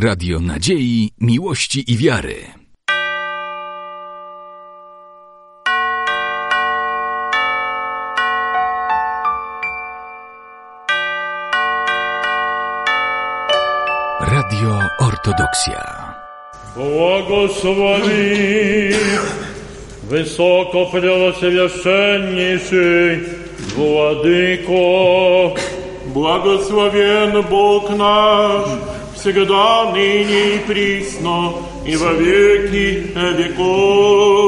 Radio Nadziei, Miłości i Wiary. Radio Ortodoksja. Błogosławi wysoko preoswieszczenniejszy Władyko. Błogosławien Bóg nasz всегда, ныне и присно, и во веки веков.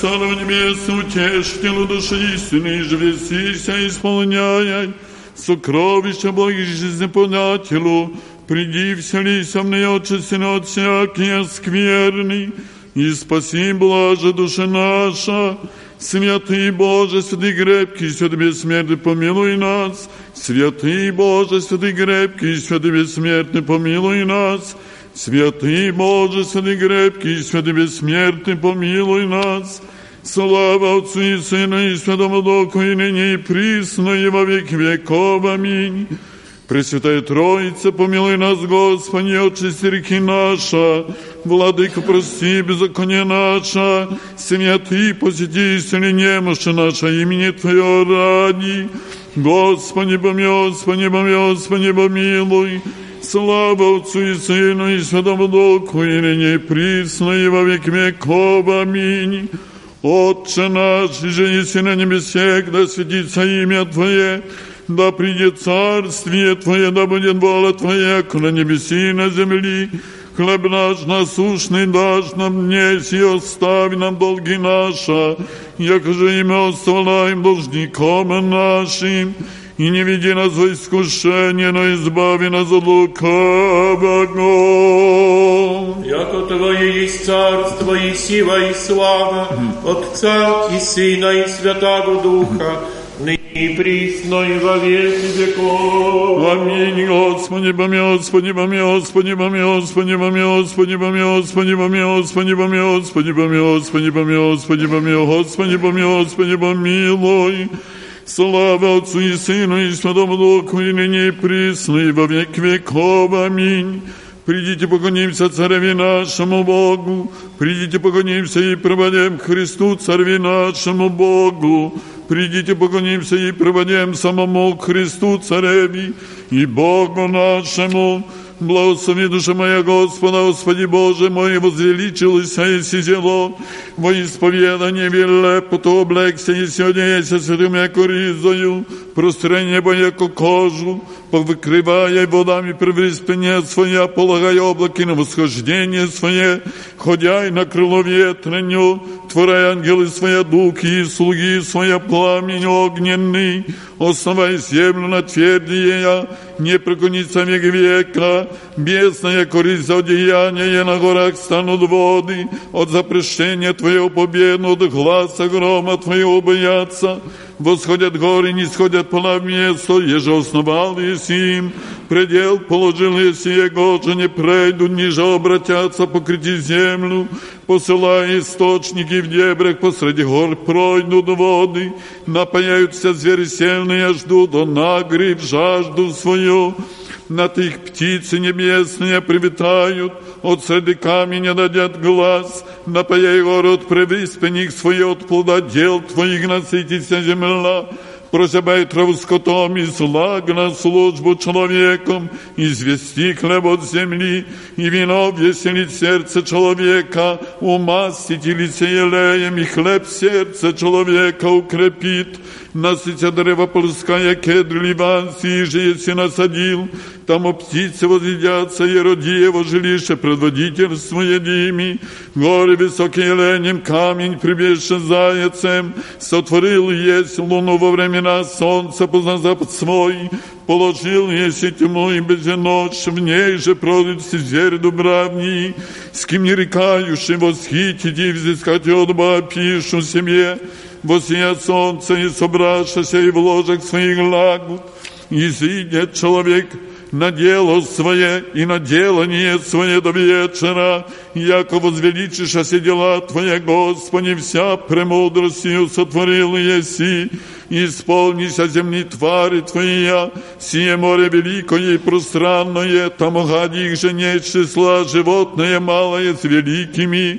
Царь небес, утешь тело души истины, и жресися исполняй, сокровища благих жизнепонятелю, приди всели со мной, отче, сын от всякий скверный, и спаси, блаже душа наша, Святый Боже, святый крепкий, святый бессмертный, помилуй нас. Святый Боже, святый крепкий, святый бессмертный, помилуй нас. Святый Боже, святый крепкий, святый бессмертный, помилуй нас. Слава Отцу и Сыну и Святому Духу, и ныне и присно, и во веки веков. Аминь. Пресвятая Троица, помилуй нас, Господи, очисти реки наша, Владыка, прости беззаконие наша, святый, посети исцели немощи наша, имени Твое ради. Господи, помилуй, Господи, помилуй, Господи, помилуй. Слава Отцу и Сыну и Святому Духу, и ныне присно, и во веки веков. Аминь. Отче наш, и же еси на небесе, да светится имя Твое, да придет царствие Твое, да будет воля Твоя, как на небеси и на земли. Хлеб наш насущный дашь нам днесь, и остави нам долги наши, яко же и мы оставляем должником нашим. И не веди нас в искушение, но избави нас от лукавого. Яко Твое есть царство и сила и слава, Отца и Сына и Святаго Духа, и присно и во веки веков. Аминь, Господи, помилуй, Господи, помилуй, Господи, помилуй, Господи, помилуй, Господи, помилуй, Господи, помилуй, Господи, помилуй, Господи, помилуй, Господи, помилуй, Господи, помилуй, Господи, помилуй, Господи, помилуй. Слава Отцу и Сыну и Святому Духу, и ныне и во век веков. Аминь. Придите, поклонимся Цареви нашему Богу, придите, поклонимся и проводим Христу, Цареви нашему Богу. Придите, поклонимся и проводим самому Христу, Цареви и Богу нашему. Благослови душа моя Господа, Господи Боже мой, возвеличилось и сизело, во исповедание велепоту облегся и сьогодеся святым яко ризою, простре небо яко кожу, повыкрывая водами превриспение своя, полагая облаки на восхождение свое, ходяй на крыло ветреню, творя ангелы своя духи и слуги своя пламень огненный, основай землю на твердие, не преклонится век века, бесная користь за одеяние на горах станут воды, от запрещения Твоего победу, от гласа грома Твоего боятся, восходят горы, не сходят пола в место, еже основал еси им, предел положил еси его, же не пройдут, ниже обратятся покрити землю, посылая источники в дебрях, посреди гор пройдут воды, напаяются звери сильные, ждут, до нагрив жажду свою, на их птицы небесные привитают, от среди камня дадят глаз, напаяй город превиспених свое от плода дел твоих насытится земля, просябай траву скотом и слаг на службу человеком, извести хлеб от земли, и вино веселит сердце человека, умастить лице елеем, и хлеб сердце человека укрепит, насытя древо полская кедр ливанский, же если насадил, там птицы возъедятся, и роди его жилище, предводительство едими, горы высокие ленем, камень прибежище заяцем, сотворил есть луну во времена солнца, познал запад свой, положил есть тьму и безночь, в ней же продаются зверь дубравни, с кем не рекающий восхитить и взыскать отба, пишу себе, восия солнце и собравшися и в ложах своих лагут, и сидит человек, на дело свое и на делание свое до вечера, яко возвеличишь все дела Твои, Господи, вся премудростью сотворил еси, исполнися земли твари Твоя, сие море великое и пространное, там гади их же нет числа, животное малое с великими,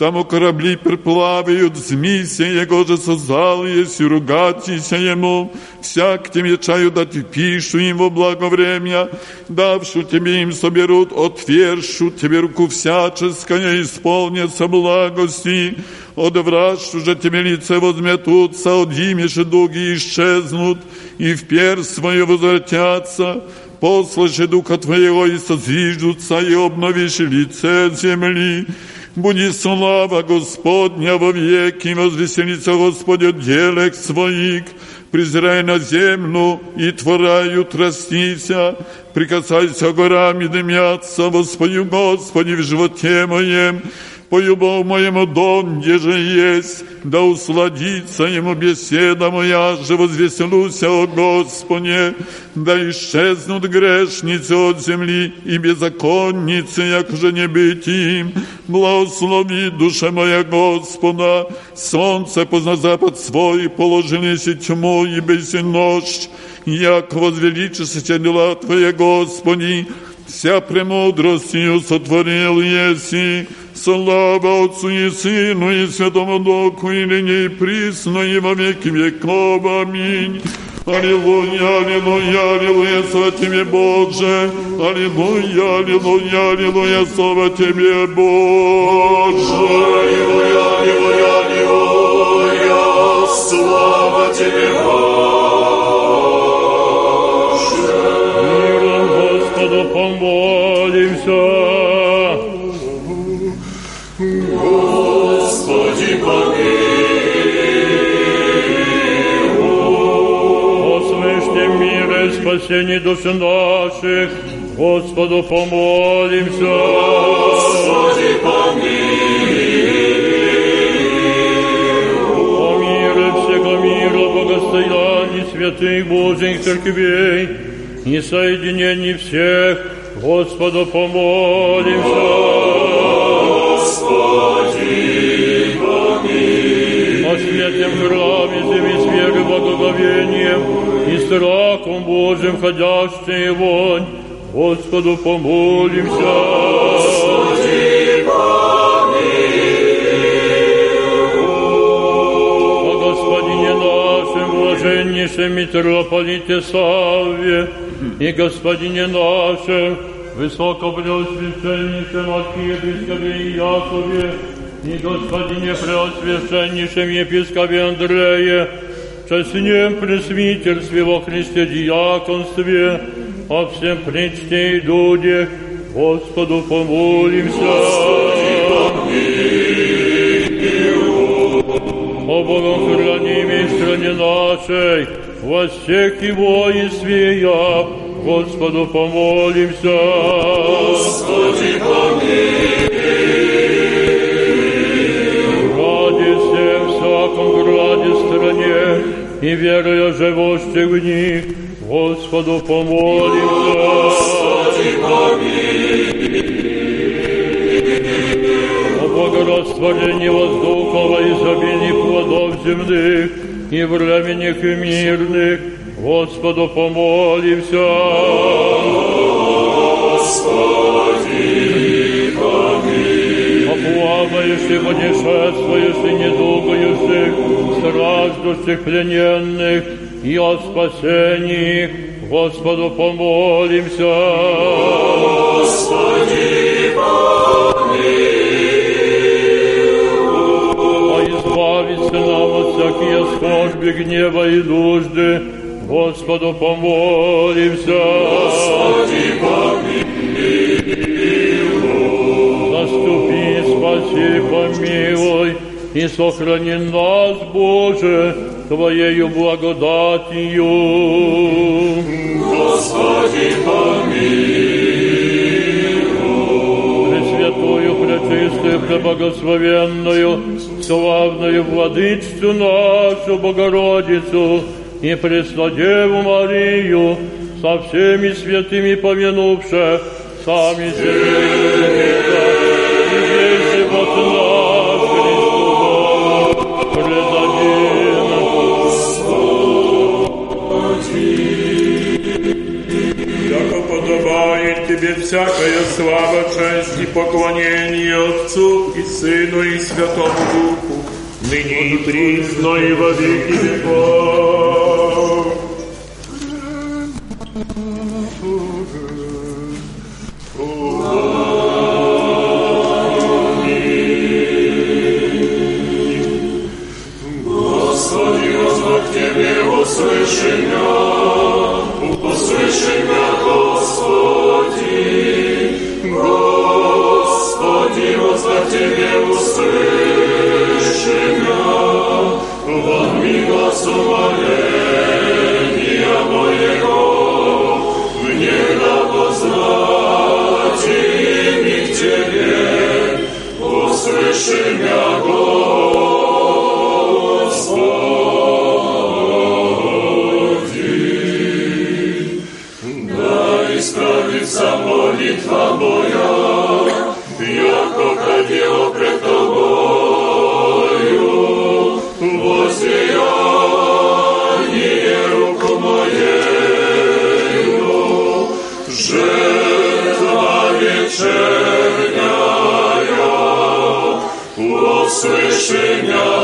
там корабли перплавают, змися Его же создал, если ругатися Ему, всяк тебе чаю дать пишу им во благо время, давшу тебе им соберут, отвершу тебе руку всяческое, исполнится благости, одвращу же тебе лице возметутся, от имеши дуги исчезнут, и в перс свое возвратятся, послыши Духа Твоего и созиждутся, и обновишь лице земли, Буди слава Господня во веки, возвеселится Господь от делек своих, презирай на землю и твораю тростися, прикасайся горам и дымятся, воспою Господи в животе моем, полюбов моему дом, где же есть, да усладится ему беседа моя, же возвеселуся о Господе, да исчезнут грешницы от земли и беззаконницы, як же не быть им. Благослови душа моя Господа, солнце позна запад свой, положились и тьму и без ночь, як возвеличится дела Твоя, Господи, вся премудростью сотворил еси, Слава Отцу и Сыну и Святому Духу, и ныне и присно, и во веки веков. Аминь. Аллилуйя, аллилуйя, аллилуйя, слава Тебе, Боже. Аллилуйя, аллилуйя, аллилуйя, слава Тебе, Боже. Аллилуйя, аллилуйя, аллилуйя, слава Тебе, Боже. Мира и спасении души наших, Господу помолимся. Господи, помилуй. О мире всего мира, богостоянии святых Божьих церквей и соединении всех, Господу помолимся. Благоговением и страхом Божьим ходящей вонь, Господу помолимся. Господи, О Господине нашем, блаженнейшем митрополите Савве и Господине нашем, высокопреосвященнейшем архиепископе Якове и Господине преосвященнейшем епископе Андрее, честнем пресвитерстве во Христе диаконстве, о всем причте и дуде, Господу помолимся. о богохранимой стране нашей, во всех его и свея, Господу помолимся. Господи, Ради стране, и веруя живущих в них, Господу помолимся. О благорастворении воздухов и изобилии плодов земных и временных и мирных, Господу помолимся. О плавающих, путешествующих, недугающих, страждущих, плененных и о спасении, Господу помолимся. А избавиться нам от всякие скорби, гнева и нужды, Господу помолимся. Заступи, спаси, помилуй, и сохрани нас, Боже, Твоею благодатью. Пресвятую, пречистую, преблагословенную, славную владычцу нашу Богородицу и Преснодеву Марию, со всеми святыми помянувши, сами себе тебе всякая слава, честь и поклонение Отцу и Сыну и Святому Духу, ныне и присно и во веки веков. Мне молитва моя, яко ходила руку моею, жертва вечерняя, услыши меня.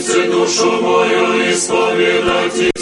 Молите душу мою, исповедать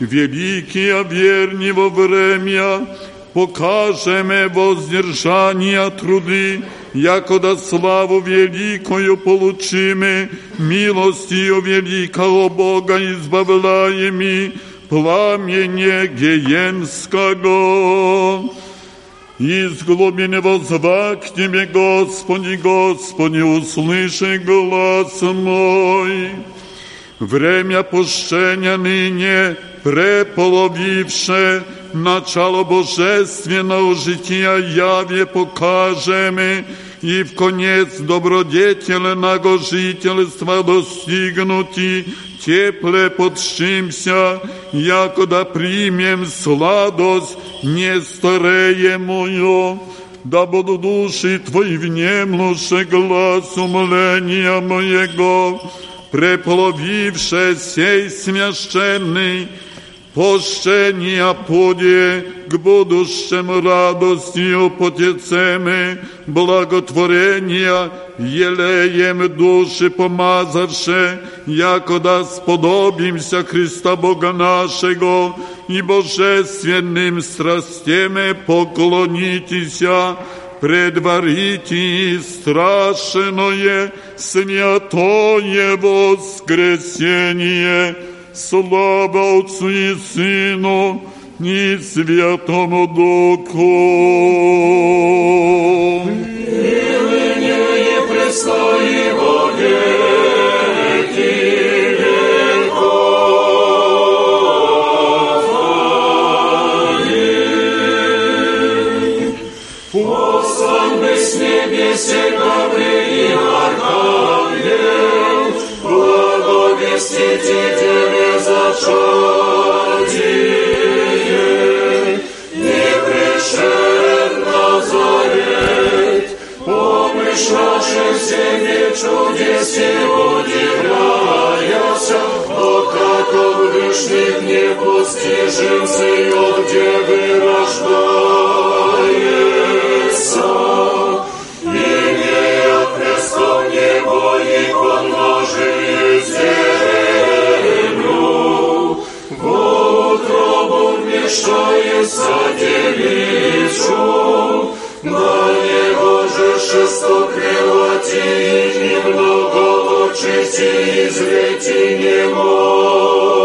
великие верни во время, покажеме воздержания труды, якода славу великую получиме, милостью великого Бога избавляеми, пламени гиенского. Из глубины возвак к Тебе, Господи, Господи, услыши глаз мой. Время пущения ныне, преполовивше, начало божественного жития яве покажем, и в конец добродетельного жительства достигнути, тепле подщимся, якода примем сладость не стареемую, да буду души Твои внемлуше глаз умоления моего, преполовивше сей священный, Пощения поде к будущему радостью потецеме, благотворения елеем души помазавше, якода сподобимся Христа Бога нашего и божественным страстеме поклонитеся, предварите страшное святое воскресение, Слава Отцу и Сыну и Святому Духу. Ныне и пресно и грешных непостижим сыет, где вы рождались. Вмешается девичу, на него же шестокрылати и немного очисти извети не могут.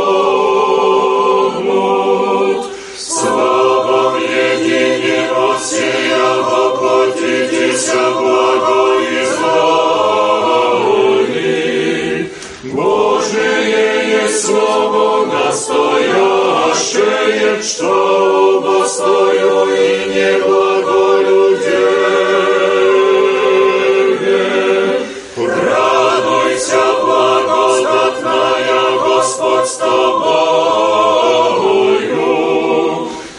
Что обостою и не благолюдение. Радуйся, благодатная Господь с тобою.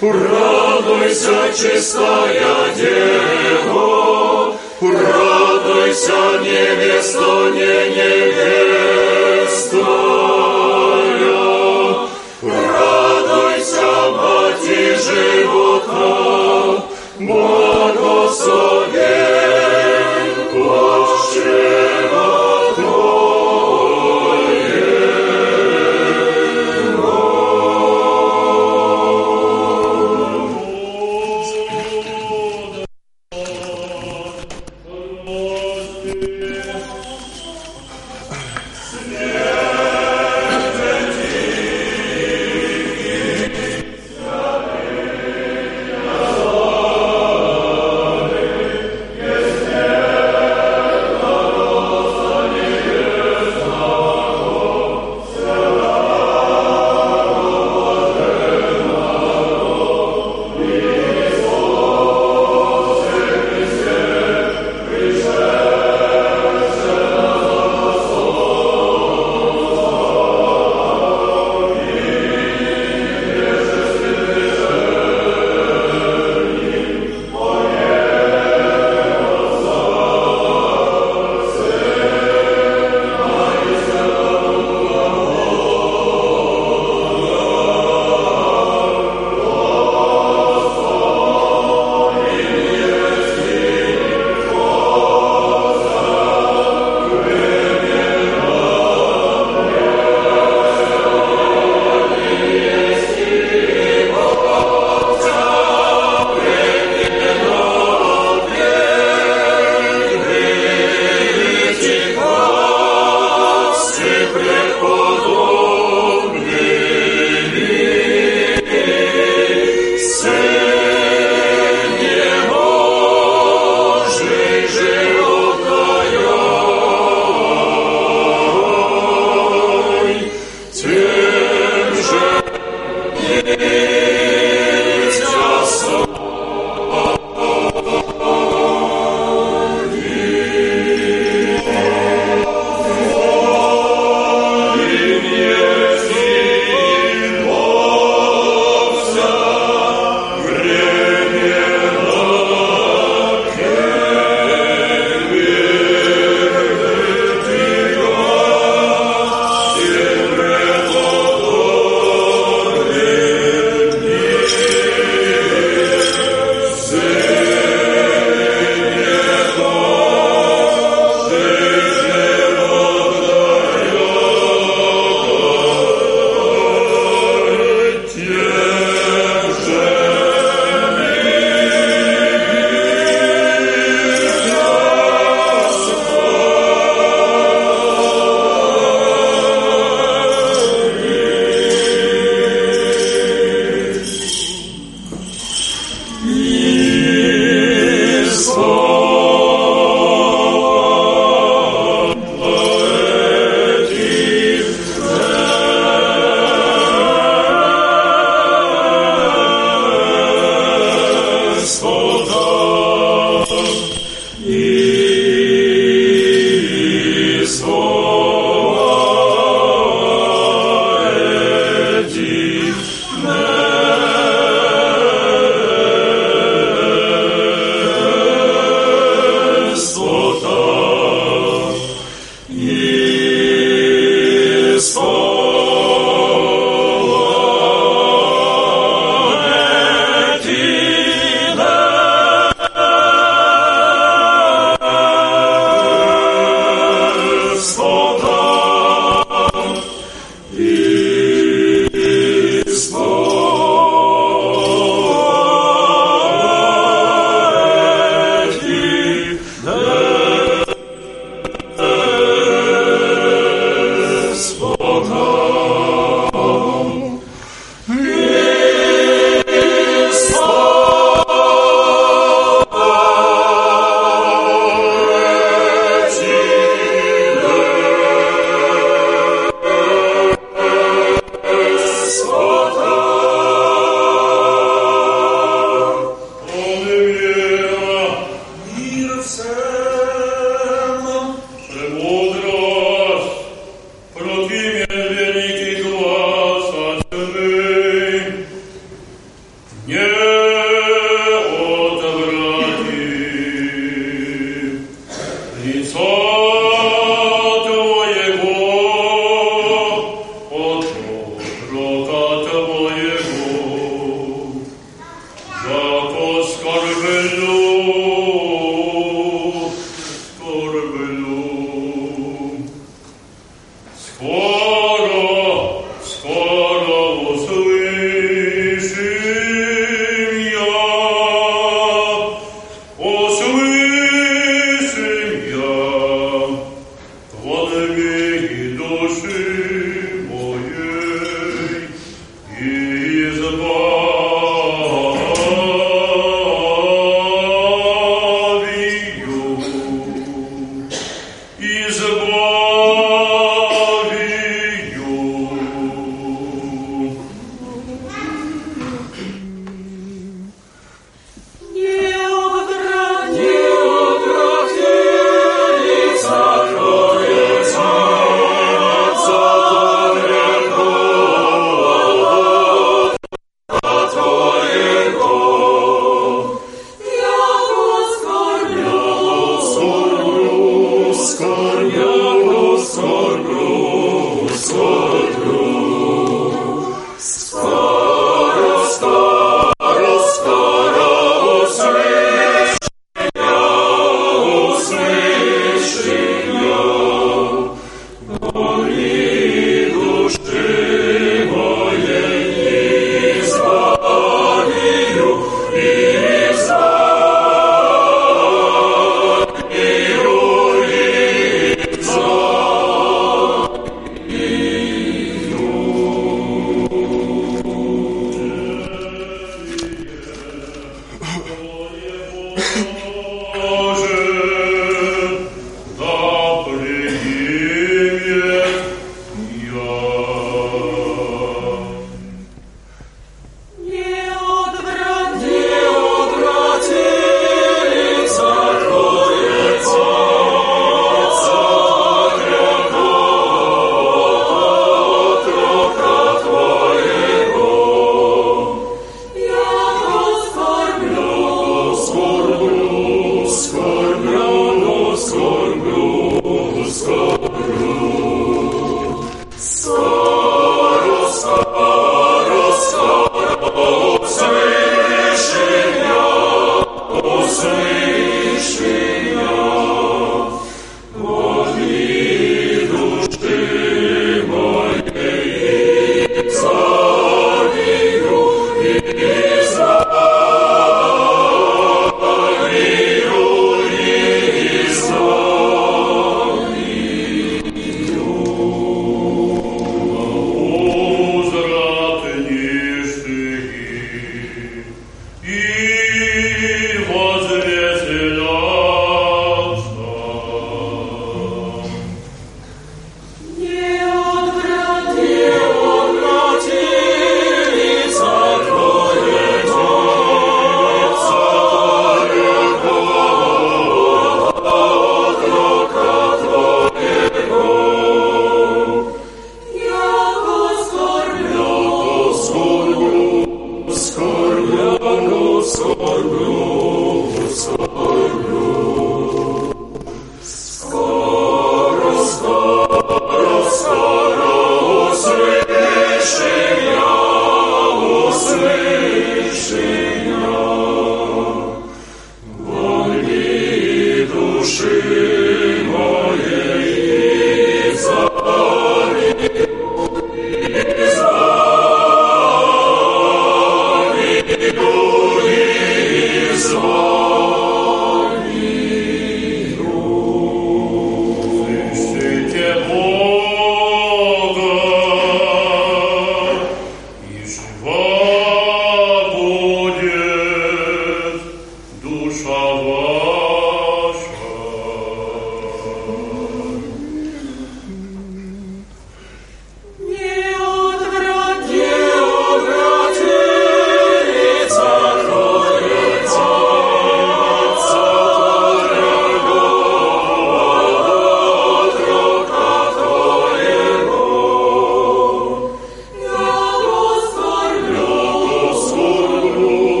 Радуйся, чистая Дева, радуйся, невеста, не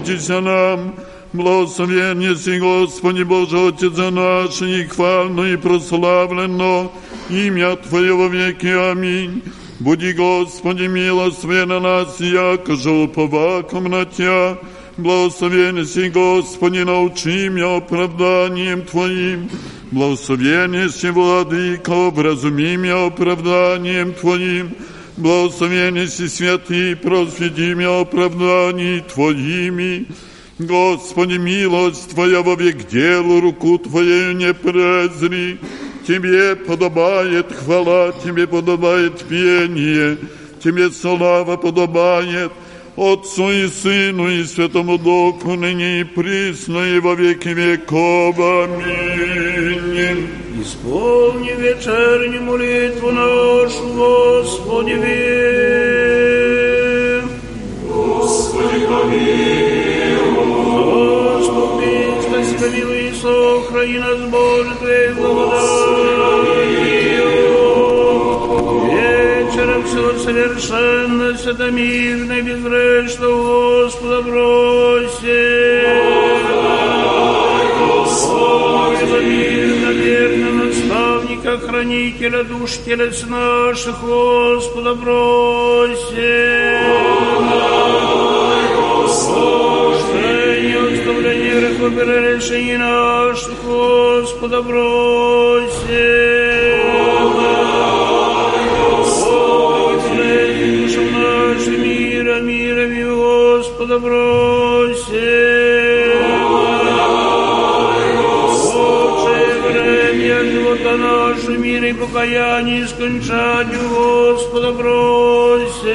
сохранитесь нам. Благословен си, Господи Боже, Отец наш, и хвально, и прославлено имя Твое во веки. Аминь. Буди, Господи, милостивен на нас, яко же уповаком на Тя. Благословен си, Господи, научи меня оправданием Твоим. Благословен си, Владыка, образуми меня оправданием Твоим. Благословен си святый, просвети меня оправданий Твоими. Господи, милость Твоя во век делу, руку Твоею не презри. Тебе подобает хвала, Тебе подобает пение, Тебе слава подобает, Отцу и Сыну и Святому Духу, ныне и присно, и во веки веков. Аминь. Исполни вечернюю молитву нашу, Господи, Господи, помилуй. Господи, помилуй и сохрани нас, Боже, Твоей благодатью. Вечером все совершенно, святомирно и безгрешно Господа бросим. Наставника, хранителя душ телец наших, Господа бросим. Оставление грехов решений наших, Господа бросим. Душам нашим мира, мирами, Господа бросим. Живота нашего мира и покаяние скончанию Господа бросим.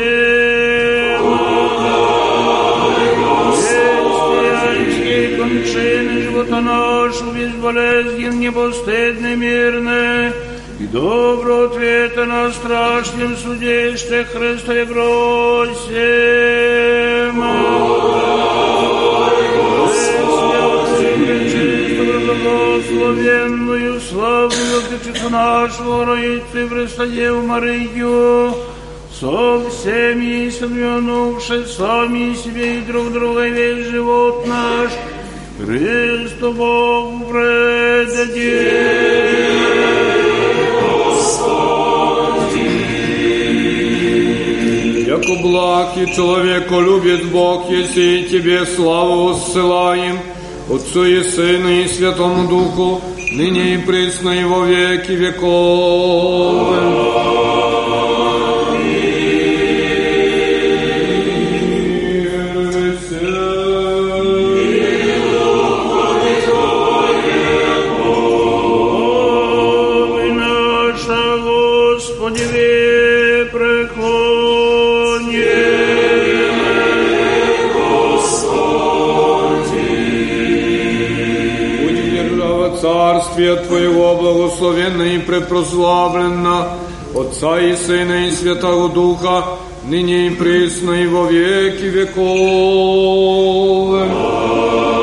Христианские кончины живота нашего безболезнен, непостыдны, мирны, и добро ответа на страшном суде, что Христе бросим. Благословенную славную Отечицу нашего Роицу Христодеву Марию, со всеми соединувши сами себе и друг друга весь живот наш, Христу Богу предадим. Яко благ и человеку любит Бог, если тебе славу ссылаем, Отцу и Сыну и Святому Духу, ныне и пресно и во веки веков. Благословенна и препрославлена, Отца и Сына и Святого Духа, ныне и пресно и во веки веков. Виноград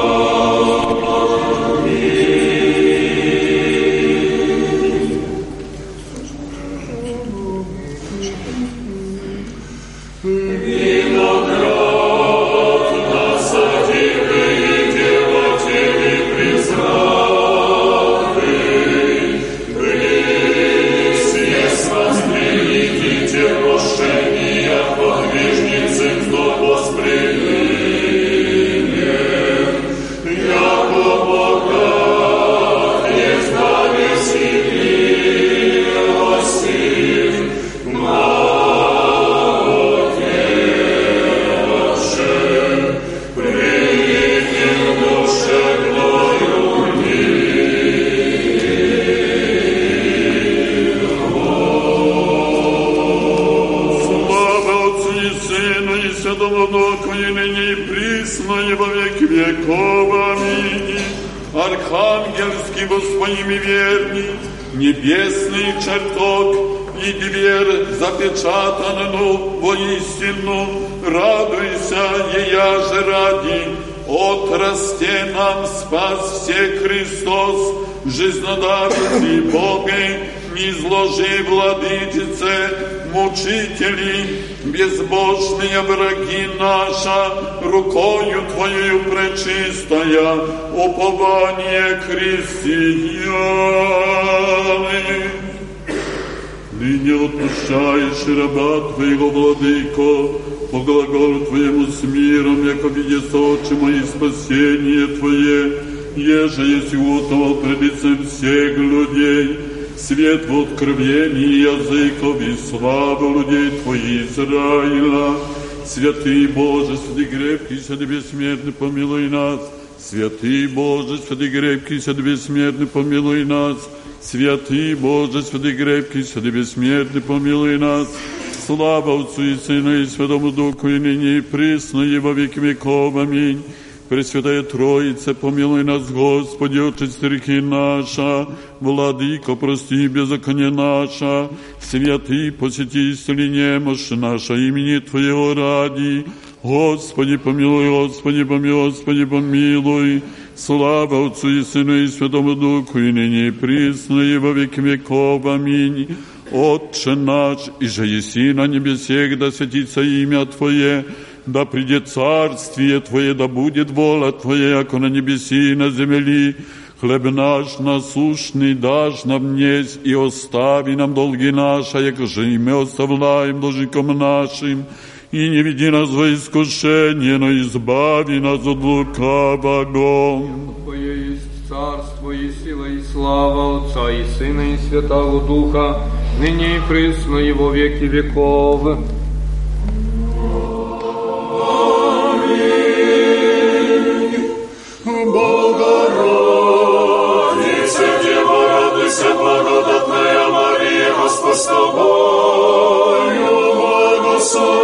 упование христианы. Ныне отпущаешь раба Твоего, Владыко, по глаголу Твоему с миром, яко видят очи мои спасение Твое, еже есть утовал пред лицем всех людей, свет в откровении языков и славу людей Твоих Израиля. Святый Боже, святый крепкий, святый бессмертный, помилуй нас. Святый Боже, святый крепкий, святый бессмертный, помилуй нас. Святый Боже, святый крепкий, святый бессмертный, помилуй нас. Слава Отцу и Сыну и Святому Духу, и ныне и присно, и во веки веков. Аминь. Пресвятая Троица, помилуй нас, Господи, очисти реки наша, Владыко, прости беззаконие наша, святый, посети исцели немощь наша, имени Твоего ради. Господи, помилуй, Господи, помилуй, Господи, помилуй. Слава Отцу и Сыну и Святому Духу, и ныне и присно, и во веки веков. Аминь. Отче наш, и же еси на небесех, да светится имя Твое, да придет царствие Твое, да будет воля Твоя, яко на небеси и на земли. Хлеб наш насущный дашь нам днесь, и остави нам долги наши, яко же и мы оставляем должником нашим. И не веди нас во искушение, но избави нас от лукавого. Твое есть царство и сила и слава Отца и Сына и Святого Духа, ныне и присно и во веки веков. Богородице, Дева, радуйся, благодатная Мария, Господь с тобою, благословенна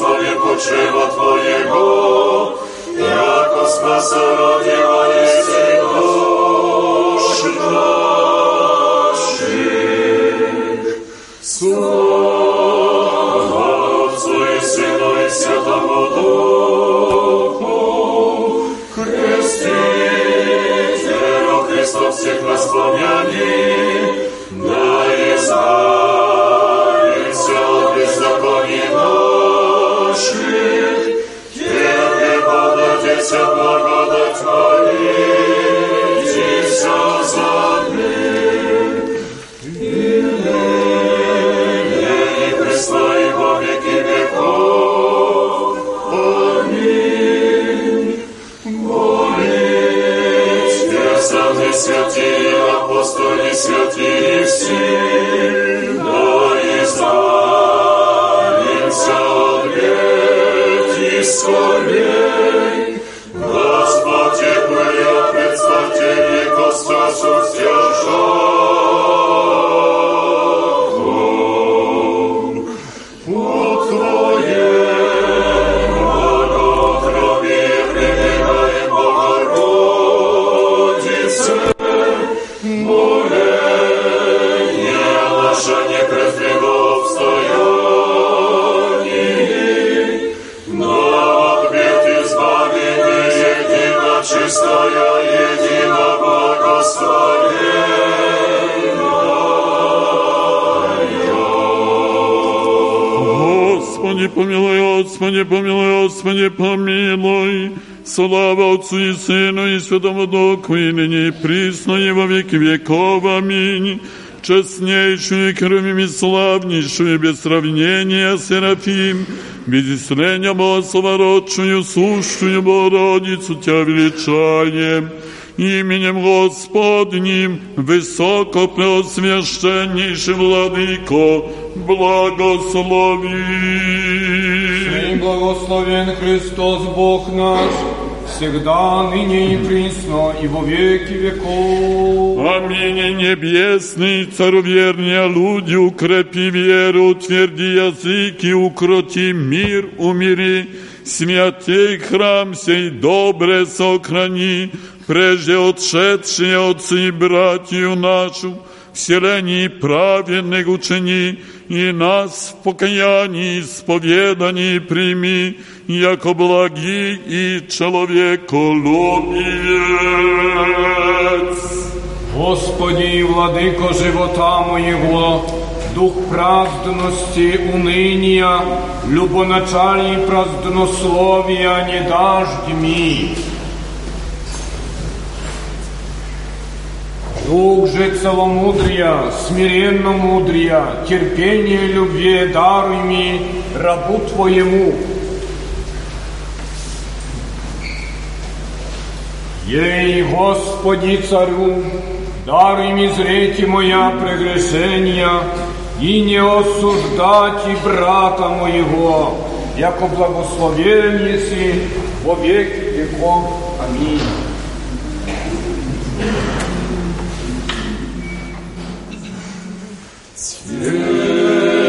благословен почева Твоего, яко спаса родила есть душ наших. Слава Отцу и Сыну и Святому Духу, Крестителю Христос всех нас помяни, апостоли, святые все, да избавимся от бед и скорбей. Господи, помилуй, Господи, помилуй. Слава Отцу и Сыну и Святому Духу, и ныне и присно, и во веки веков. Аминь. Честнейшую, кровим и славнейшую, без сравнения, Серафим, без исцеления Богословородшую, сущую Богородицу Тебя величаем Именем Господним, высоко преосвященнейший Владыко, благослови. И благословен Христос Бог наш, всегда, ныне и присно, и во веки веков. Аминь. Небесный цароверния люди, укрепи веру, утверди языки, укроти мир, умири, святей храм сей добре сохрани, прежде отшедшие отцы и братью нашу, вселении праведных учени, и нас в покаянии исповедании прими, яко благий и человеколюбец. Господи, владыко живота моего, дух праздности, уныния, любоначалий празднословия не дашь ми. Дух же целомудрия, смиренно мудрия, терпение любви даруй ми, рабу Твоему. Ей, Господи, царю, даруй ми зрети моя прегрешения, и не осуждать и брата моего, яко благословен еси во веки веков. Аминь. Yeah.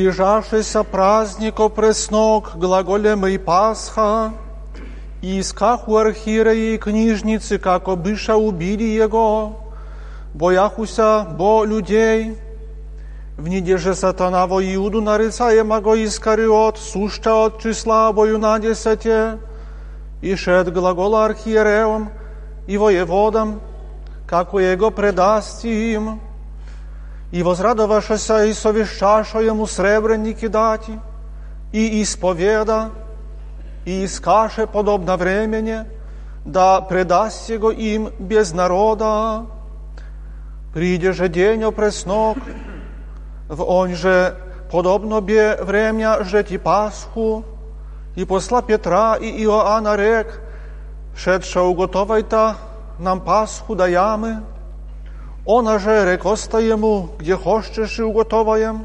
Приближавшийся празднику преснок, глаголем и Пасха, и исках у архиереи и книжницы, как обыша убили его, бояхуся бо людей, в же сатана во Иуду нарицаемого Искариот, суща от числа бою на десяте, и шед глагола архиереем и воеводам, како его предаст им, и возрадовавшися и совещаша ему сребреники дати, и исповеда, и искаше подобно времени, да предаст его им без народа. Приде же день опреснок, в он же подобно бе время жети Пасху, и посла Петра и Иоанна рек, шедша уготовайта нам Пасху даями, Ona же рекоста ему, где хочешь и уготоваем.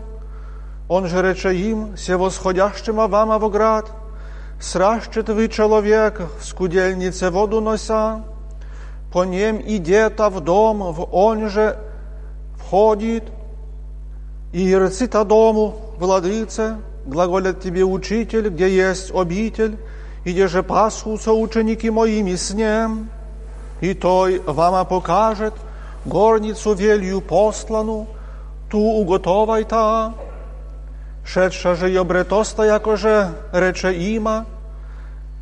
Он же рече им, се восходящим вам в град, сращет вы человек в скудельнице воду нося, по нем идет в дом, в он же входит, и рцита дому, владыце, глаголят тебе учитель, где есть обитель, и где же пасху соученики моими с ним, и той вам покажет, горницу велью послану, ту уготовajta, шедша же й обретоста, якоже рече іма,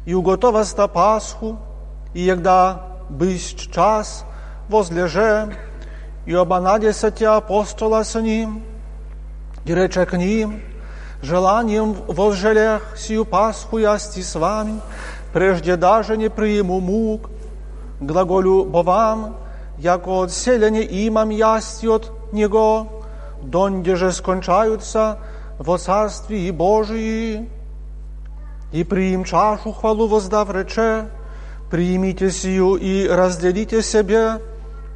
и уготоваста Пасху, и егда бысть час возлеже, и оба надесяти апостола с ним, и рече к ним, желанием возжелех сию Пасху ясти с вами, прежде даже не приму мук, глаголю бо вам, jako odselenie imam jasti od Niego, donde же скончаются во Царствии Божии. И приим чашу хвалу воздав рече, примите сию и разделите себе,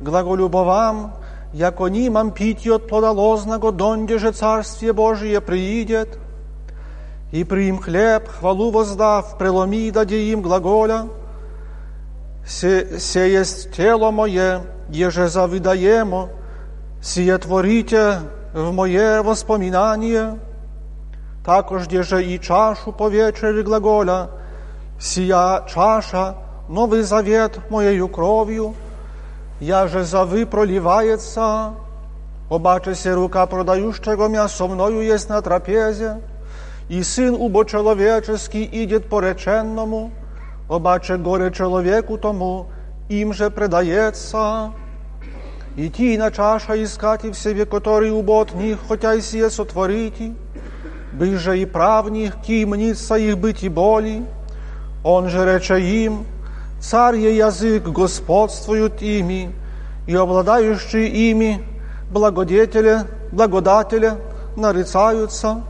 глаголю вам, яко нимам пить от плода лозного, донде же Царствие Божие приидет. И приим хлеб, хвалу воздав, преломи даде им глаголя, се, се есть тело мое, еже завидаемо, сие творите в мое воспоминание, також деже и чашу по вечери глаголя, сия чаша, новый завет моею кровью, я же за вы проливается, обаче рука продающего мясо мною есть на трапезе, и сын убочеловеческий идет по реченному, обаче горе человеку тому, им же предается. И ти на чаша искати в себе, который убот них, хотя и сие сотворити, бы же и правних, ки мнится их быть и боли. Он же рече им, царь е язык господствуют ими, и обладающие ими благодетели, благодатели нарицаются.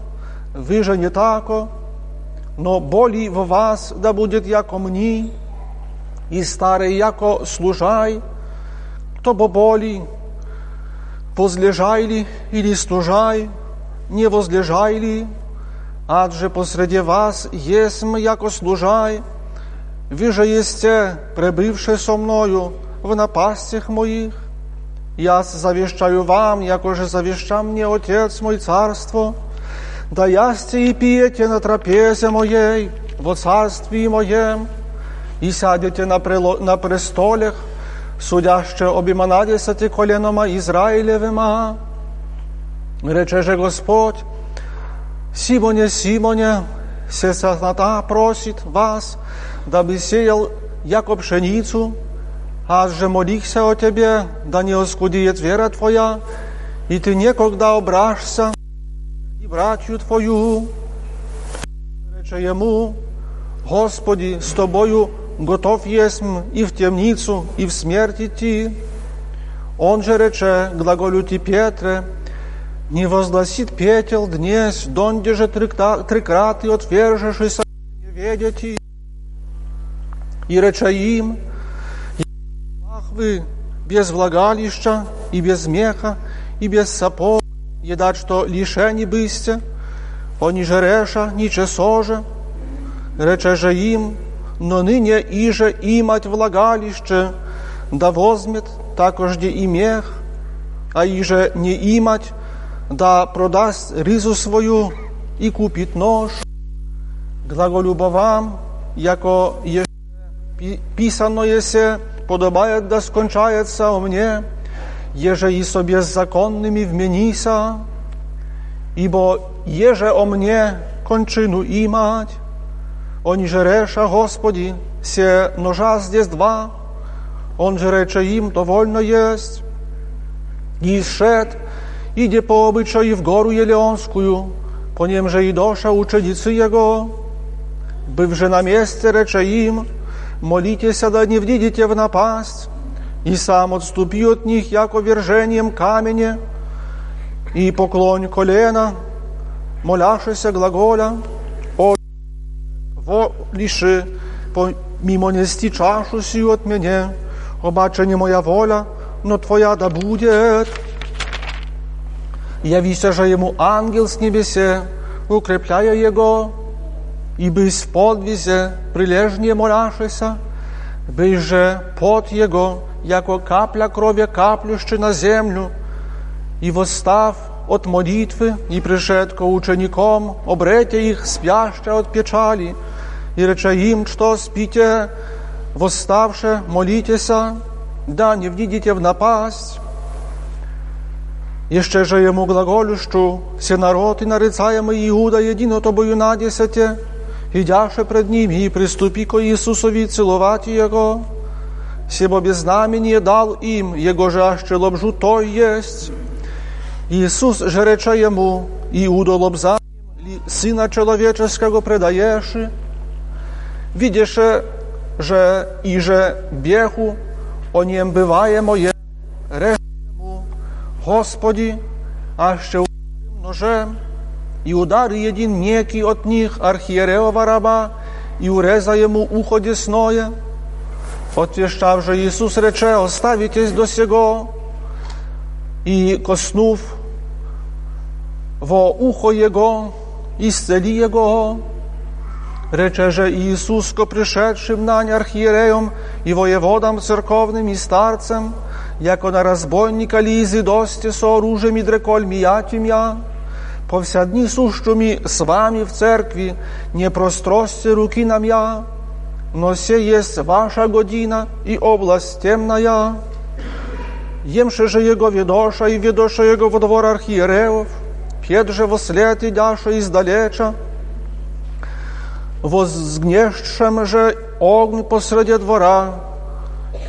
Вы же не тако, но боли в вас да будет яко мни, и старый яко служай, то боли, возлежай ли или служай, не возлежай ли, адже посреди вас есмь яко служай, вы же есте, пребывши со мною в напастях моих, я завещаю вам, яко же завещал мне Отец мой царство, да ясте и пиете на трапезе моей, во царстве моем, и сядете на, прило, на престолях, судяще обіма надесяти коленома Израилевима. Рече же Господь, Симоне, Симоне, се сатана просит вас, дабы сеял яко пшеницу, аз же молихся о тебе, да не оскудеет вера твоя, и ты некогда обрашься и братью твою. Рече ему, Господи, с тобою готов есмь и в темницу, и в смерть идти. Он же рече, глаголю ти Петре, не возгласит петел днесь, донде же трикрати отвержешися не ведете. И рече им, вы без влагалища и без меха, и без сапог, едать, что лишени бысте, они же реша, ниче соже, рече же им, но ныне иже имать влагалище, да возьмет такожде и мех, а иже не имать, да продаст ризу свою и купит нож. Глаголюба вам, яко еще писано есе, подобает да скончается о мне, еже и со беззаконными вменися, ибо еже о мне кончину имать, они же реша, Господи, се ножа здесь два, он же рече им, довольно есть. И шед, иде по обычаю в гору Елеонскую, по нем же и доша ученицы его. Быв же на месте, рече им, молитесь, да не вдидите в напасть, и сам отступи от них, яко вержением камене, и поклонь колена, моляшися глаголя, о, во лиши, помимо нести чашу сию от меня, обаче не моя воля, но Твоя да будет. Явися же ему ангел с небесе, укрепляя его, и бысь в подвизе, прилежнее моляшися, бысь же пот его, яко капля крови каплюща на землю, и восстав от молитвы и пришед ко ученикам, обретя их спяща от печали, и реча им, что спите, восставше, молитеся, да не вдидите в напасть. Еще же ему глаголющу, все народ и Иуда едино тобою надесете, идяше пред ним и приступи ко Иисусови целовать Его, себо без знамение дал им, Его же аще лобжу то есть. Иисус же реча ему, Иудо лобзанием ли Сына Человеческого предаешь, видеше że i że biechu o niem bywaje moje resztemu Господи, а ще ножем, и удар един некий от них архиереова раба, и уреза ему ухо десное. Отвещав же Иисус рече, оставитесь до сего, и коснув во ухо его, исцели его, Рече же Иисус ко пришедшим нань архиереям и воеводам церковным и старцам, яко на разбойника лизи дости со оружием и дреколь миятим я, по вся дни сущими с вами в церкви, не простросьте руки нам я, но се есть ваша година и область темная. Емше же его ведоша и ведоша его во двор архиереев, пьет же во след идяша издалеча, возгнешшем же огонь посреди двора,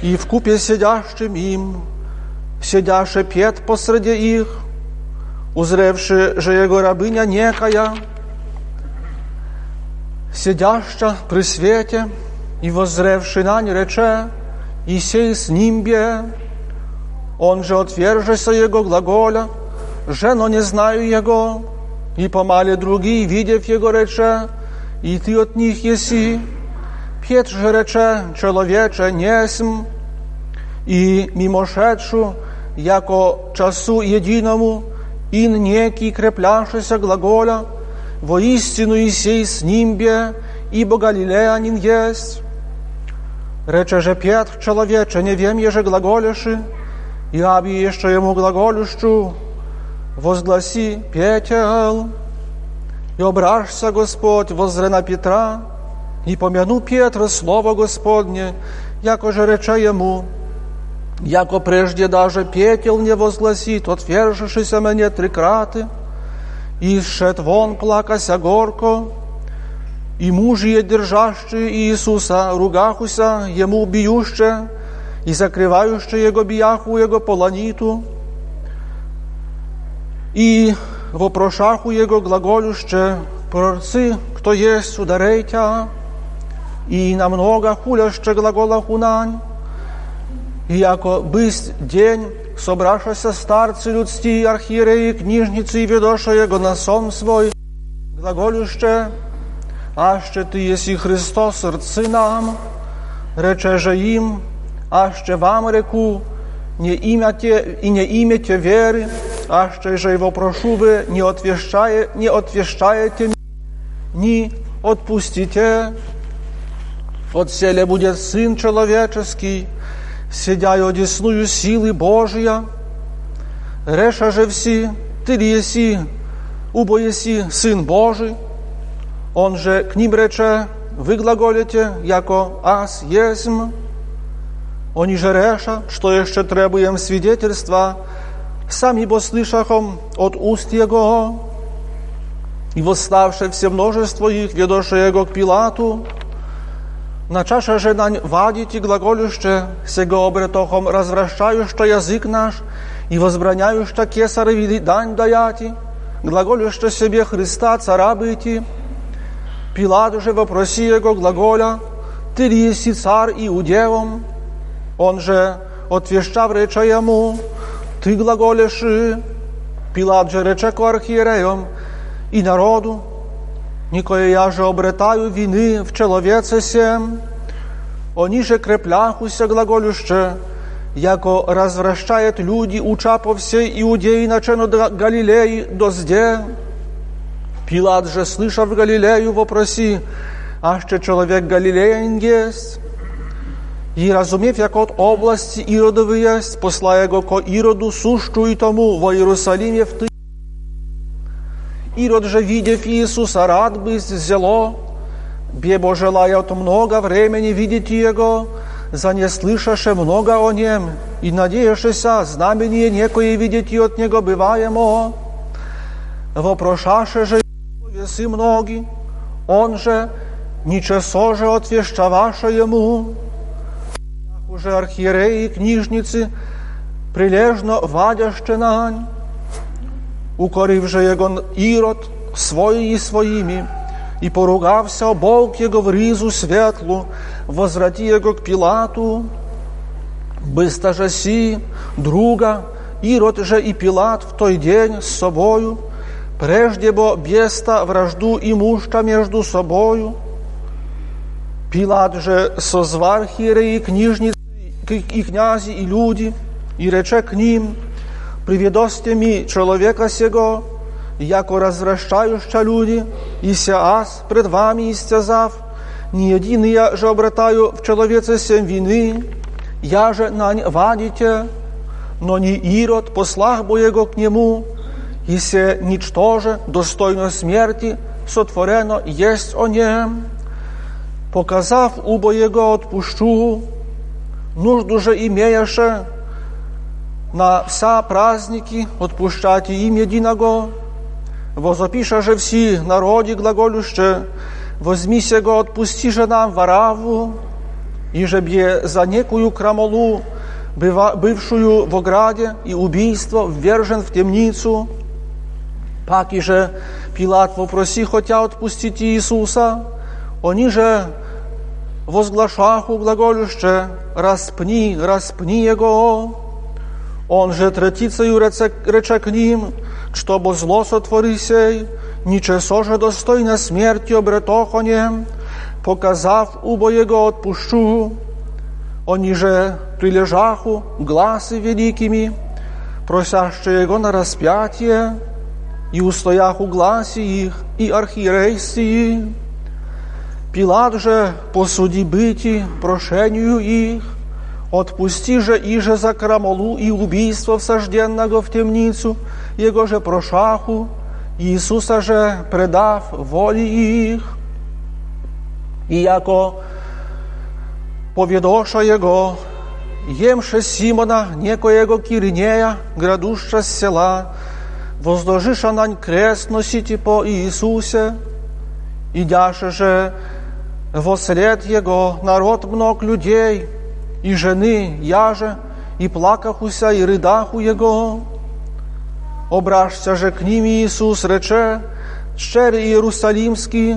и в купе сидящим им, сидяше пет посреди их, узревши же его рабыня некая, сидяща при свете, и воззревши на рече, и сей с ним бе, он же отвержеся его глаголя, жено не знаю его, и помали другие, видев его, рече, i ty od nich jesi. Pietr rzecze, człowiecze, niesm i mimoszedšu, jako czasu jedinomu, in neki krepляшися глаголя, воистину и сей с нимбе, ибо Галилеянин есть. Рече же Петр, человече, не вем еже глаголеши, и аби еще ему глаголющу, возгласи Петел, и ображься, Господь, возре на Петра, и помяну Петра слово Господне, яко же реча ему, яко прежде даже петел не возгласит, отвержившийся мне три краты, и шед вон плакася горко, и мужья, держащие Иисуса, ругахуся, ему биюще, и закрывающие его бияху его полониту, и вопрошаху Jego gлаголюще, прорцы, кто есть, ударейте, и намного хуляще глагола хунань, и яко бысть день собравшися старцы людские, архиереи, книжницы и ведоша его на сон свой, глаголюще, аще ты еси Христос, рцы нам, рече же им, аще вам реку, не имяте и не имете веры, аще же его прошу вы, не, отвещае, не отвещаете, ни отпустите, от селе будет Сын Человеческий, сидя и одесную силы Божия. Реша же все, ты ли еси, убо еси Сын Божий, Он же к ним рече, вы глаголите, яко аз есмь. Oni же реша, что еще требуем свидетельства, сами бо слышахом от уст Его, и восставшее все множество их, ведоше Его к Пилату, на чаше же нань вадите глаголюще, сего обретохом развращающе язык наш, и возбраняюще кесареви дань даяти, глаголюще себе Христа цара быти. Пилат же вопроси его глаголя, ты ли еси царь иудеям? Он же, отвещав, рече ему, ты глаголешь, Пилат же рече к архиереям и народу, Никое я же обретаю вины в человеце сем, они же крепляхуся глаголюще, яко развращает люди, уча по всей Иудеи, начено до Галилеи, до зде. Пилат же, слыша в Галилею, вопроси, а ще человек Галилеян есть. И разумев, як от области Иродовы есть, посла его ко Ироду сущу и тому во Иерусалиме в ты Ирод же, видев Иисуса, рад бы зело, бебо желает много времени видеть Его, за не слышаше много о Нем, и надеешься знамение некое видеть от Него бываемо. Вопрошаше же весы многие, Он же ничего же отвещаваше Ему. Уже архиереи и книжницы прилежно вадяще нань, укорив же его Ирод свої і своїми, и поругався Бог его в ризу светлу, возврати его к Пилату. Бысто же си, друга, Ирод же и Пилат в той день с собою, прежде бо беста вражду и мужта между собою. Пилат же созвал хиреи и книжницы, и князи, и люди, и рече к ним – приведосте ми человека сего, яко развращающа люди, и се аз пред вами истязав, не един я же обратаю в человеце сем вины, я же нань вадите, но не Ирод, послах бо его к нему, и се ничтоже, достойно смерти, сотворено есть о нем. Показав убо его отпущу, нужду же имеяше, на вся праздники отпущати им единого, возопиша же все народи глаголюще, возьми сего, отпусти же нам вораву, и же бе за некую крамолу, бывшую в ограде и убийство, ввержен в темницу. Паки же Пилат вопроси, хотя отпустить Иисуса, они же возглашаху глаголюще, распни, распни Его, он же третицею рече к ним, чтобы зло сотвори сей, ничего же достойно смерти обретохонем, показав убо его отпущу. Они же прилежаху гласы великими, просящие его на распятие, и устояху гласи их, и архиерейсии. Пилат же посуди быти прошению их, Отпусти же иже за крамолу и убийство всажденного в темницу, его же прошаху, Иисуса же предав воли их. И яко поведоша его, емше Симона, некоего Киринея, градуща с села, возложиша нань крест носите по Иисусе, идяше же во след его народ много людей, и жены яже, и плакахуся, и ридаху Его. Обращся же к ним Иисус, рече, щери Иерусалимский,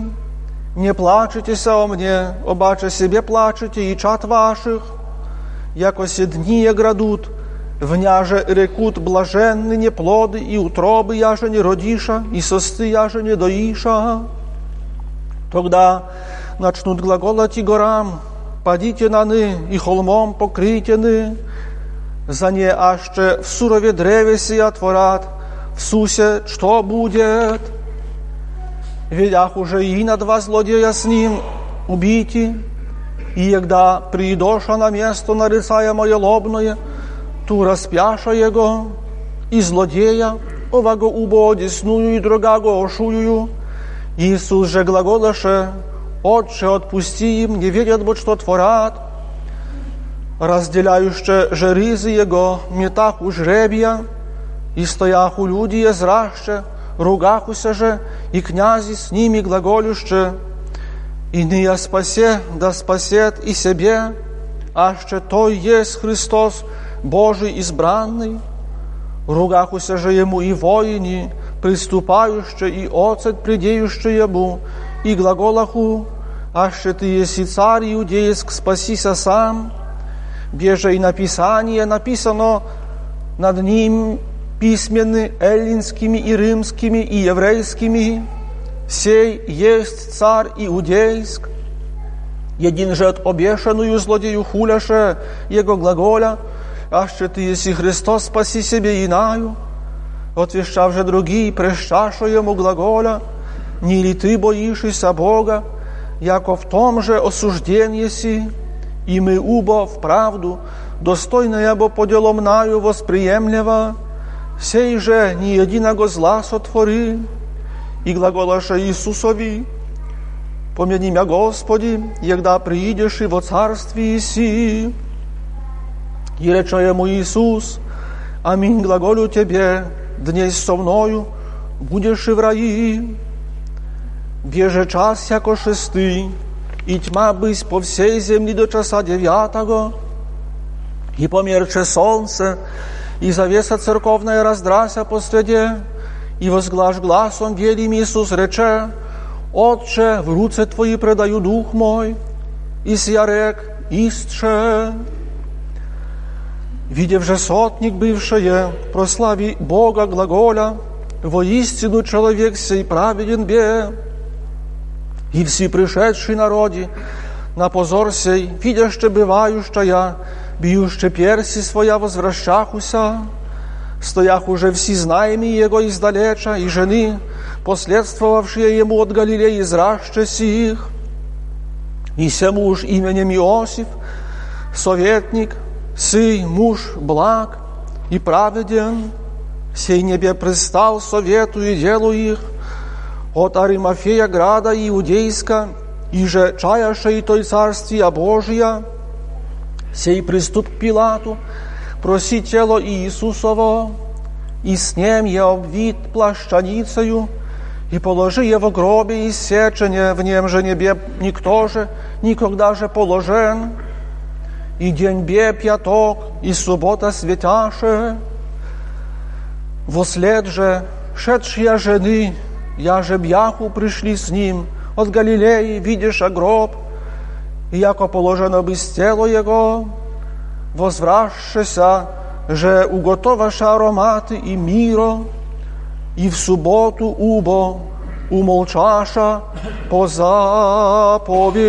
не плачетеся о мне, обаче себе плачете и чат ваших, якося дни градут, Вняже рекут блаженны не плоды и утробы, яже не родиша, и состы, яже не доиша. Тогда начнут глаголать и горам, падите наны, и холмом покритены, за не аще в сурове древеси отворат, в сусе что будет? Ведях уже и на два злодея с ним убити, и когда придоша на место нарицаемое лобное, распяша его, и злодея, оваго убо одесную и другаго ошую. Иисус же глаголаше, Отче, отпусти им, не верят, бо что творят. Разделяюще же ризы его, метах у жребия, и стояху люди zrašče, ругахуся же, и князи с ними глаголюще, и ния спасе, да спасет и себе, аще той есть Христос, Божий избранный. Ругахуся же ему и воини, приступающе, и оцет придеюще ему, и глаголаху, аще ты еси царь иудейск, спасися сам, беже и написание написано над ним письменны эллинскими и римскими и еврейскими, сей есть царь иудейск, един же от обешенную злодею хуляше его глаголя, аще ты еси Христос, спаси себе инаю, отвещав же другие, прещашу ему глаголя, не ли ты боишься Бога, яко в том же осужден си, и мы убо в правду, достойно бо по делом наю восприемлева, сей же ни единого зла сотвори, и глаголаше Иисусови, помяни мя Господи, егда приидешь и во царстве си. И рече ему Иисус, аминь глаголю тебе, днесь со мною будешь и в раи. Bierze czas jako szesty i tma byś po всей земли до часа девятого, и померче солнце, и завеса церковная раздрася по среде, и возглаш гласом велим Иисус рече, Отче, в руце Твои предаю дух мой, и сия рек, истше. Видев же сотник бывшее, прослави Бога глаголя, воистину человек сей праведен бе, и все пришедшие народи, на позор сей, видяще бывающая, биюще перси своя возвращахуся, стоях уже все знаеми его издалеча, и жены, последствовавшие ему от Галилеи, зраще сих, и се муж именем Иосиф, советник, сый муж благ и праведен, сей небе пристал совету и делу их, от Аримафея града иудейска, и же чаяше и той царствия Божия, сей приступ к Пилату, проси тело Иисусово, и с ним je обвит плащаницею, и положи его в гробе и сечене, в нем же небе никто же, никогда же положен, и день бе пяток, и суббота светяше. Вослед же, шедшие жены, я же бяху пришли с ним от Галилеи, видишь, гроб, и яко положено без тело его, возвращася, że ugotowasz aromaty i miro, i w subotu ubo umolczasza po zapowiedzi.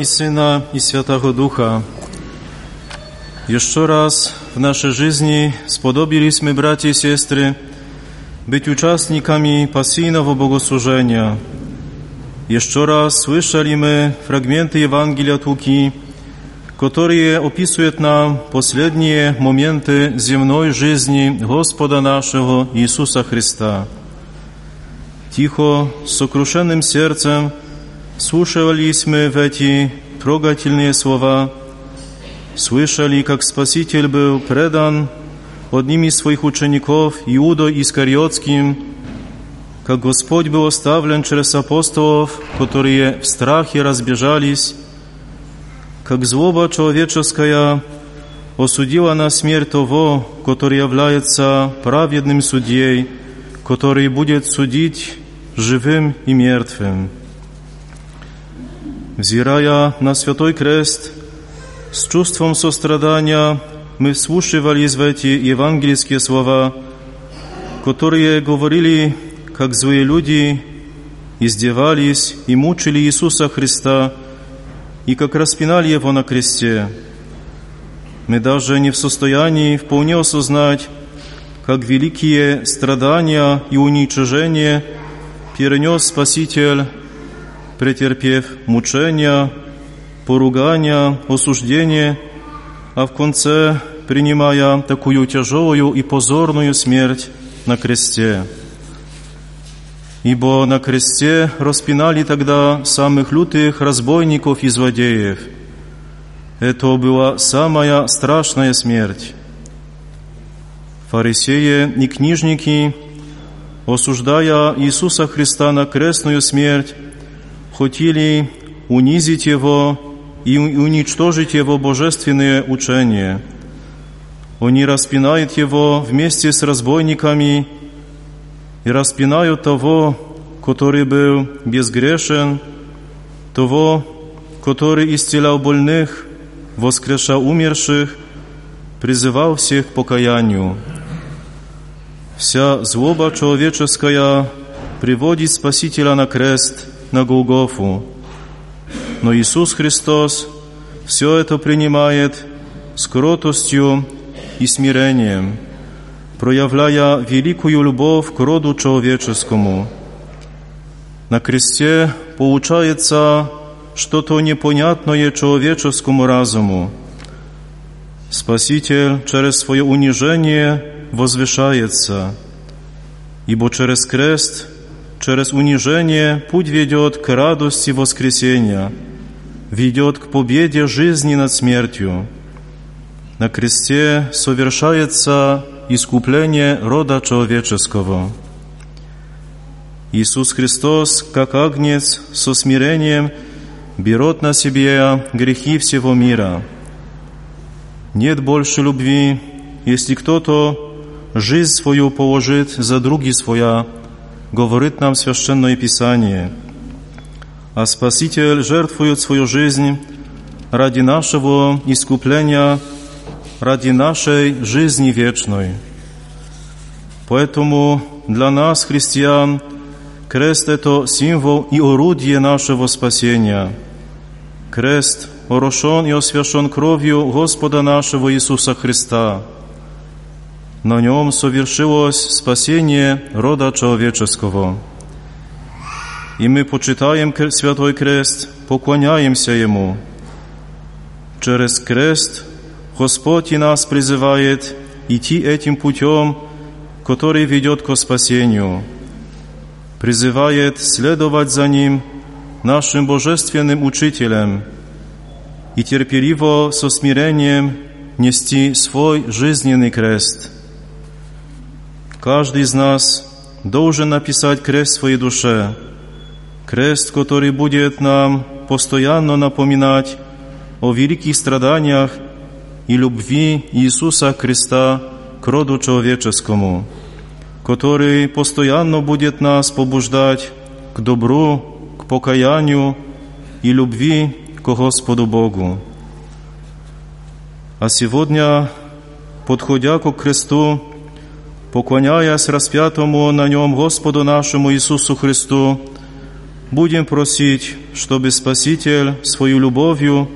Имя Отца и Сына и Святого Духа. Еще раз в нашей жизни сподобились мы, братья и сестры, быть участниками пассийного богослужения. Еще раз слышали мы фрагменты Евангелия от Луки, которые описывают нам последние моменты земной жизни Господа нашего Иисуса Христа. Тихо, с сокрушенным сердцем слушались мы в эти трогательные слова, слышали, как Спаситель был предан одним из своих учеников, Иудой Искариотским, как Господь был оставлен через апостолов, которые в страхе разбежались, как злоба человеческая осудила на смерть того, который является праведным судьей, который будет судить живым и мертвым. Взирая на Святой Крест, с чувством сострадания мы вслушивались в эти евангельские слова, которые говорили, как злые люди издевались и мучили Иисуса Христа, и как распинали Его на кресте. Мы даже не в состоянии вполне осознать, как великие страдания и уничижения перенес Спаситель, претерпев мучения, поругания, осуждение, а в конце принимая такую тяжелую и позорную смерть на кресте. Ибо на кресте распинали тогда самых лютых разбойников и злодеев. Это была самая страшная смерть. Фарисеи и книжники, осуждая Иисуса Христа на крестную смерть, хотели унизить Его и уничтожить Его божественное учение. Они распинают Его вместе с разбойниками и распинают того, который был безгрешен, того, который исцелял больных, воскрешал умерших, призывал всех к покаянию. Вся злоба человеческая приводит Спасителя на крест, на Голгофу. Но Иисус Христос все это принимает с кротостью и смирением, проявляя великую любовь к роду человеческому. На кресте получается что-то непонятное человеческому разуму. Спаситель через свое унижение возвышается, ибо через крест, через унижение путь ведет к радости воскресения, ведет к победе жизни над смертью. На кресте совершается искупление рода человеческого. Иисус Христос, как агнец, со смирением берет на себе грехи всего мира. Нет больше любви, если кто-то жизнь свою положит за други своя, говорит нам Священное Писание. А Спаситель жертвует свою жизнь ради нашего искупления, ради нашей жизни вечной. Поэтому для нас, христиан, крест – это символ и орудие нашего спасения. Крест орошен и освящен кровью Господа нашего Иисуса Христа. На нем совершилось спасение рода человеческого. И мы почитаем Святой Крест, поклоняемся Ему. Через крест Господь и нас призывает идти этим путем, который ведет к спасению. Призывает следовать за Ним, нашим Божественным Учителем, и терпеливо со смирением нести свой жизненный крест. Каждый из нас должен написать крест в своей душе – Крест, который будет нам постоянно напоминать о великих страданиях и любви Иисуса Христа к роду человеческому, который постоянно будет нас побуждать к добру, к покаянию и любви к Господу Богу. А сегодня, подходя к кресту, поклоняясь распятому на нем Господу нашему Иисусу Христу, Будем просить, чтобы Спаситель свою любовью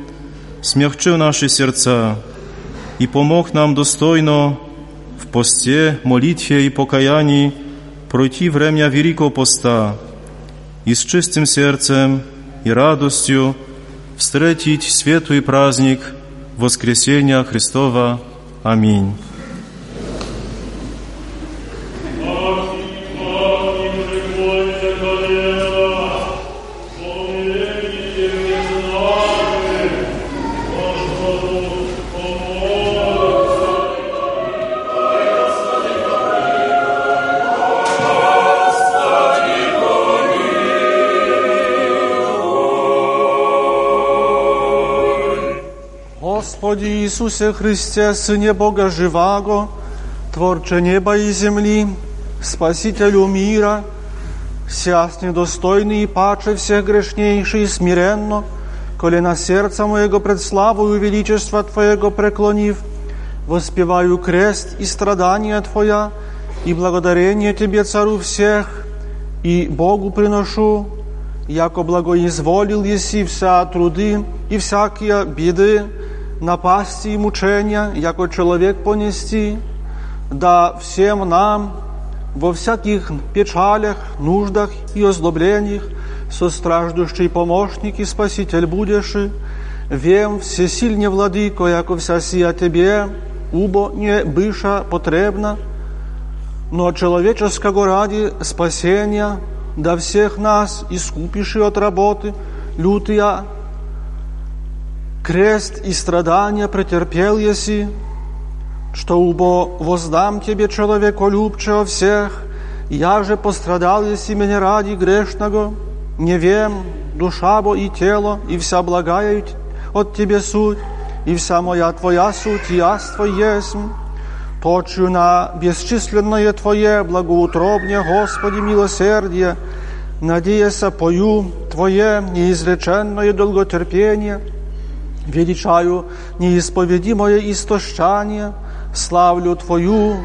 смягчил наши сердца и помог нам достойно в посте, молитве и покаянии пройти время Великого Поста и с чистым сердцем и радостью встретить светлый праздник Воскресения Христова. Аминь. Иисусе Христе, Сыне Бога Живаго, Творче неба и земли, Спасителю мира, сяс недостойный и паче всех грешнейший смиренно, колено сердца моего пред славою величества Твоего преклонив, воспеваю крест и страдания Твоя, и благодарение Тебе, Цару всех, и Богу приношу, яко благоизволил еси вся труды и всякие беды, напасти и мучения, яко человек понести, да всем нам во всяких печалях, нуждах и озлоблениях состраждущий помощник и спаситель будешь, вем всесильне владыко, яко вся сия тебе, убо не быша потребна, но человеческого ради спасения, да всех нас искупишь от работы, лютая крест и страдания претерпел еси, что убо воздам тебе, человеколюбчего всех, я же пострадал еси меня ради грешного, не вем, душа бо и тело, и вся благая от тебе суть, и вся моя твоя суть, яство есмь, точу на бесчисленное Твое благоутробне, Господи, милосердие, надеяся пою Твое неизреченное долготерпение – величаю неисповедимое истощание, славлю Твою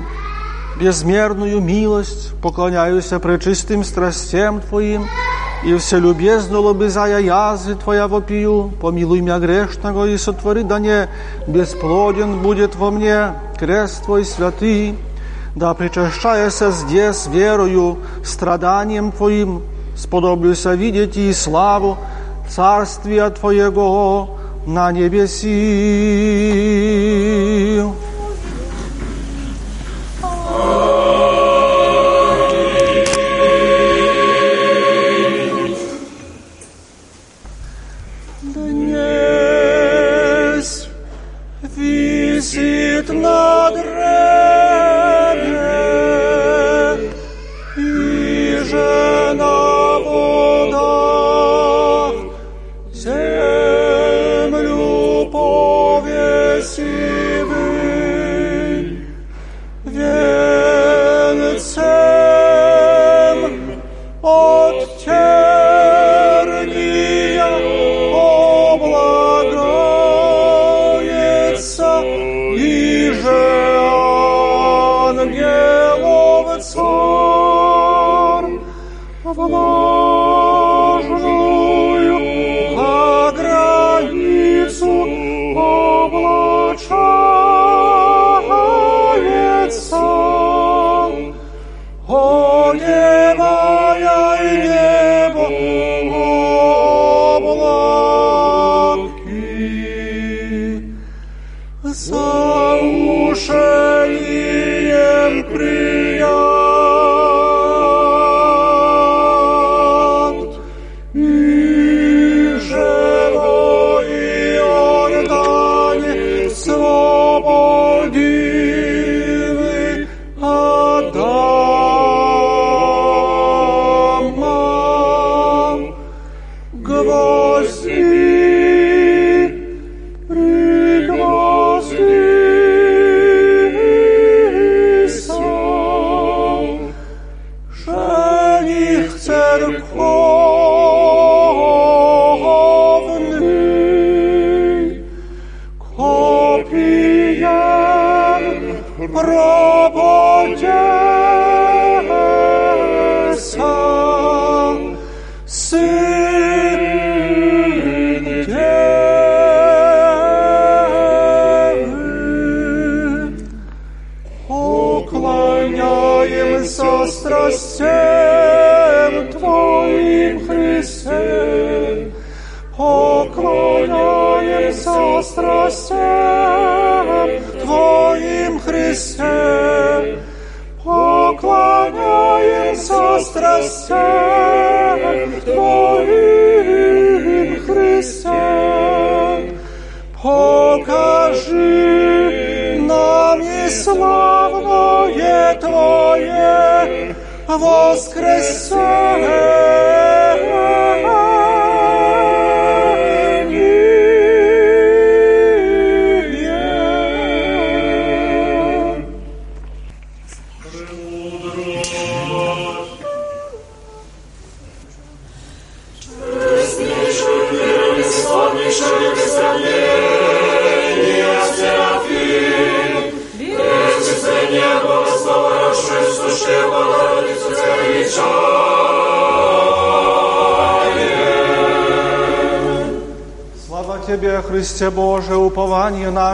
безмерную милость, поклоняюсь пречистым страстям Твоим, и вселюбезно лобызая язы Твоя вопию, помилуй меня грешного и сотвори, да не бесплоден будет во мне крест Твой святый, да причащаяся здесь верою, страданием Твоим, сподоблюся видеть и славу Царствия Твоего, на небеси.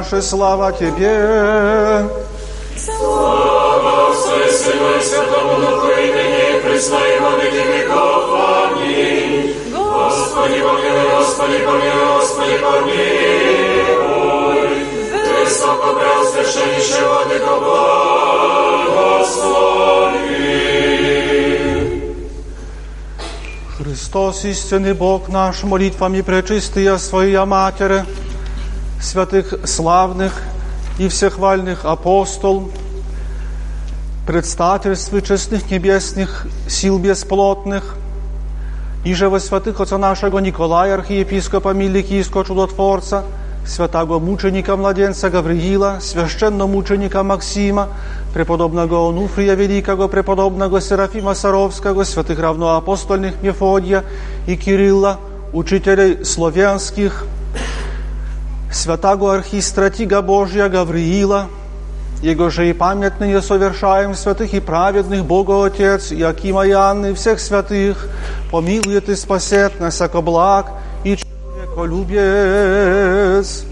наша, слава Тебе. Слава Отцу и Сыну и Святому Духу, и ныне, и во веки веков. Аминь. Господи, помилуй, Господи, помилуй, Господи, помилуй. Ты сам побрал священнейший воды благослови. Христос, истинный Бог наш, молитвами пречистия Своя матери. Святых славных и всехвальных апостол, предстательствы честных небесных сил бесплотных, и же во святых отца нашего Николая, архиепископа Миликийского чудотворца, святого мученика младенца Гавриила, священномученика Максима, преподобного Онуфрия Великого, преподобного Серафима Саровского, святых равноапостольных Мефодия и Кирилла, учителей славянских, святого архистратига Божия Гавриила, Его же и память ныне совершаем святых и праведных Бога Отец, Якима и Анны, всех святых, помилует и спасет нас, благ и человеколюбец.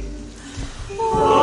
Добрый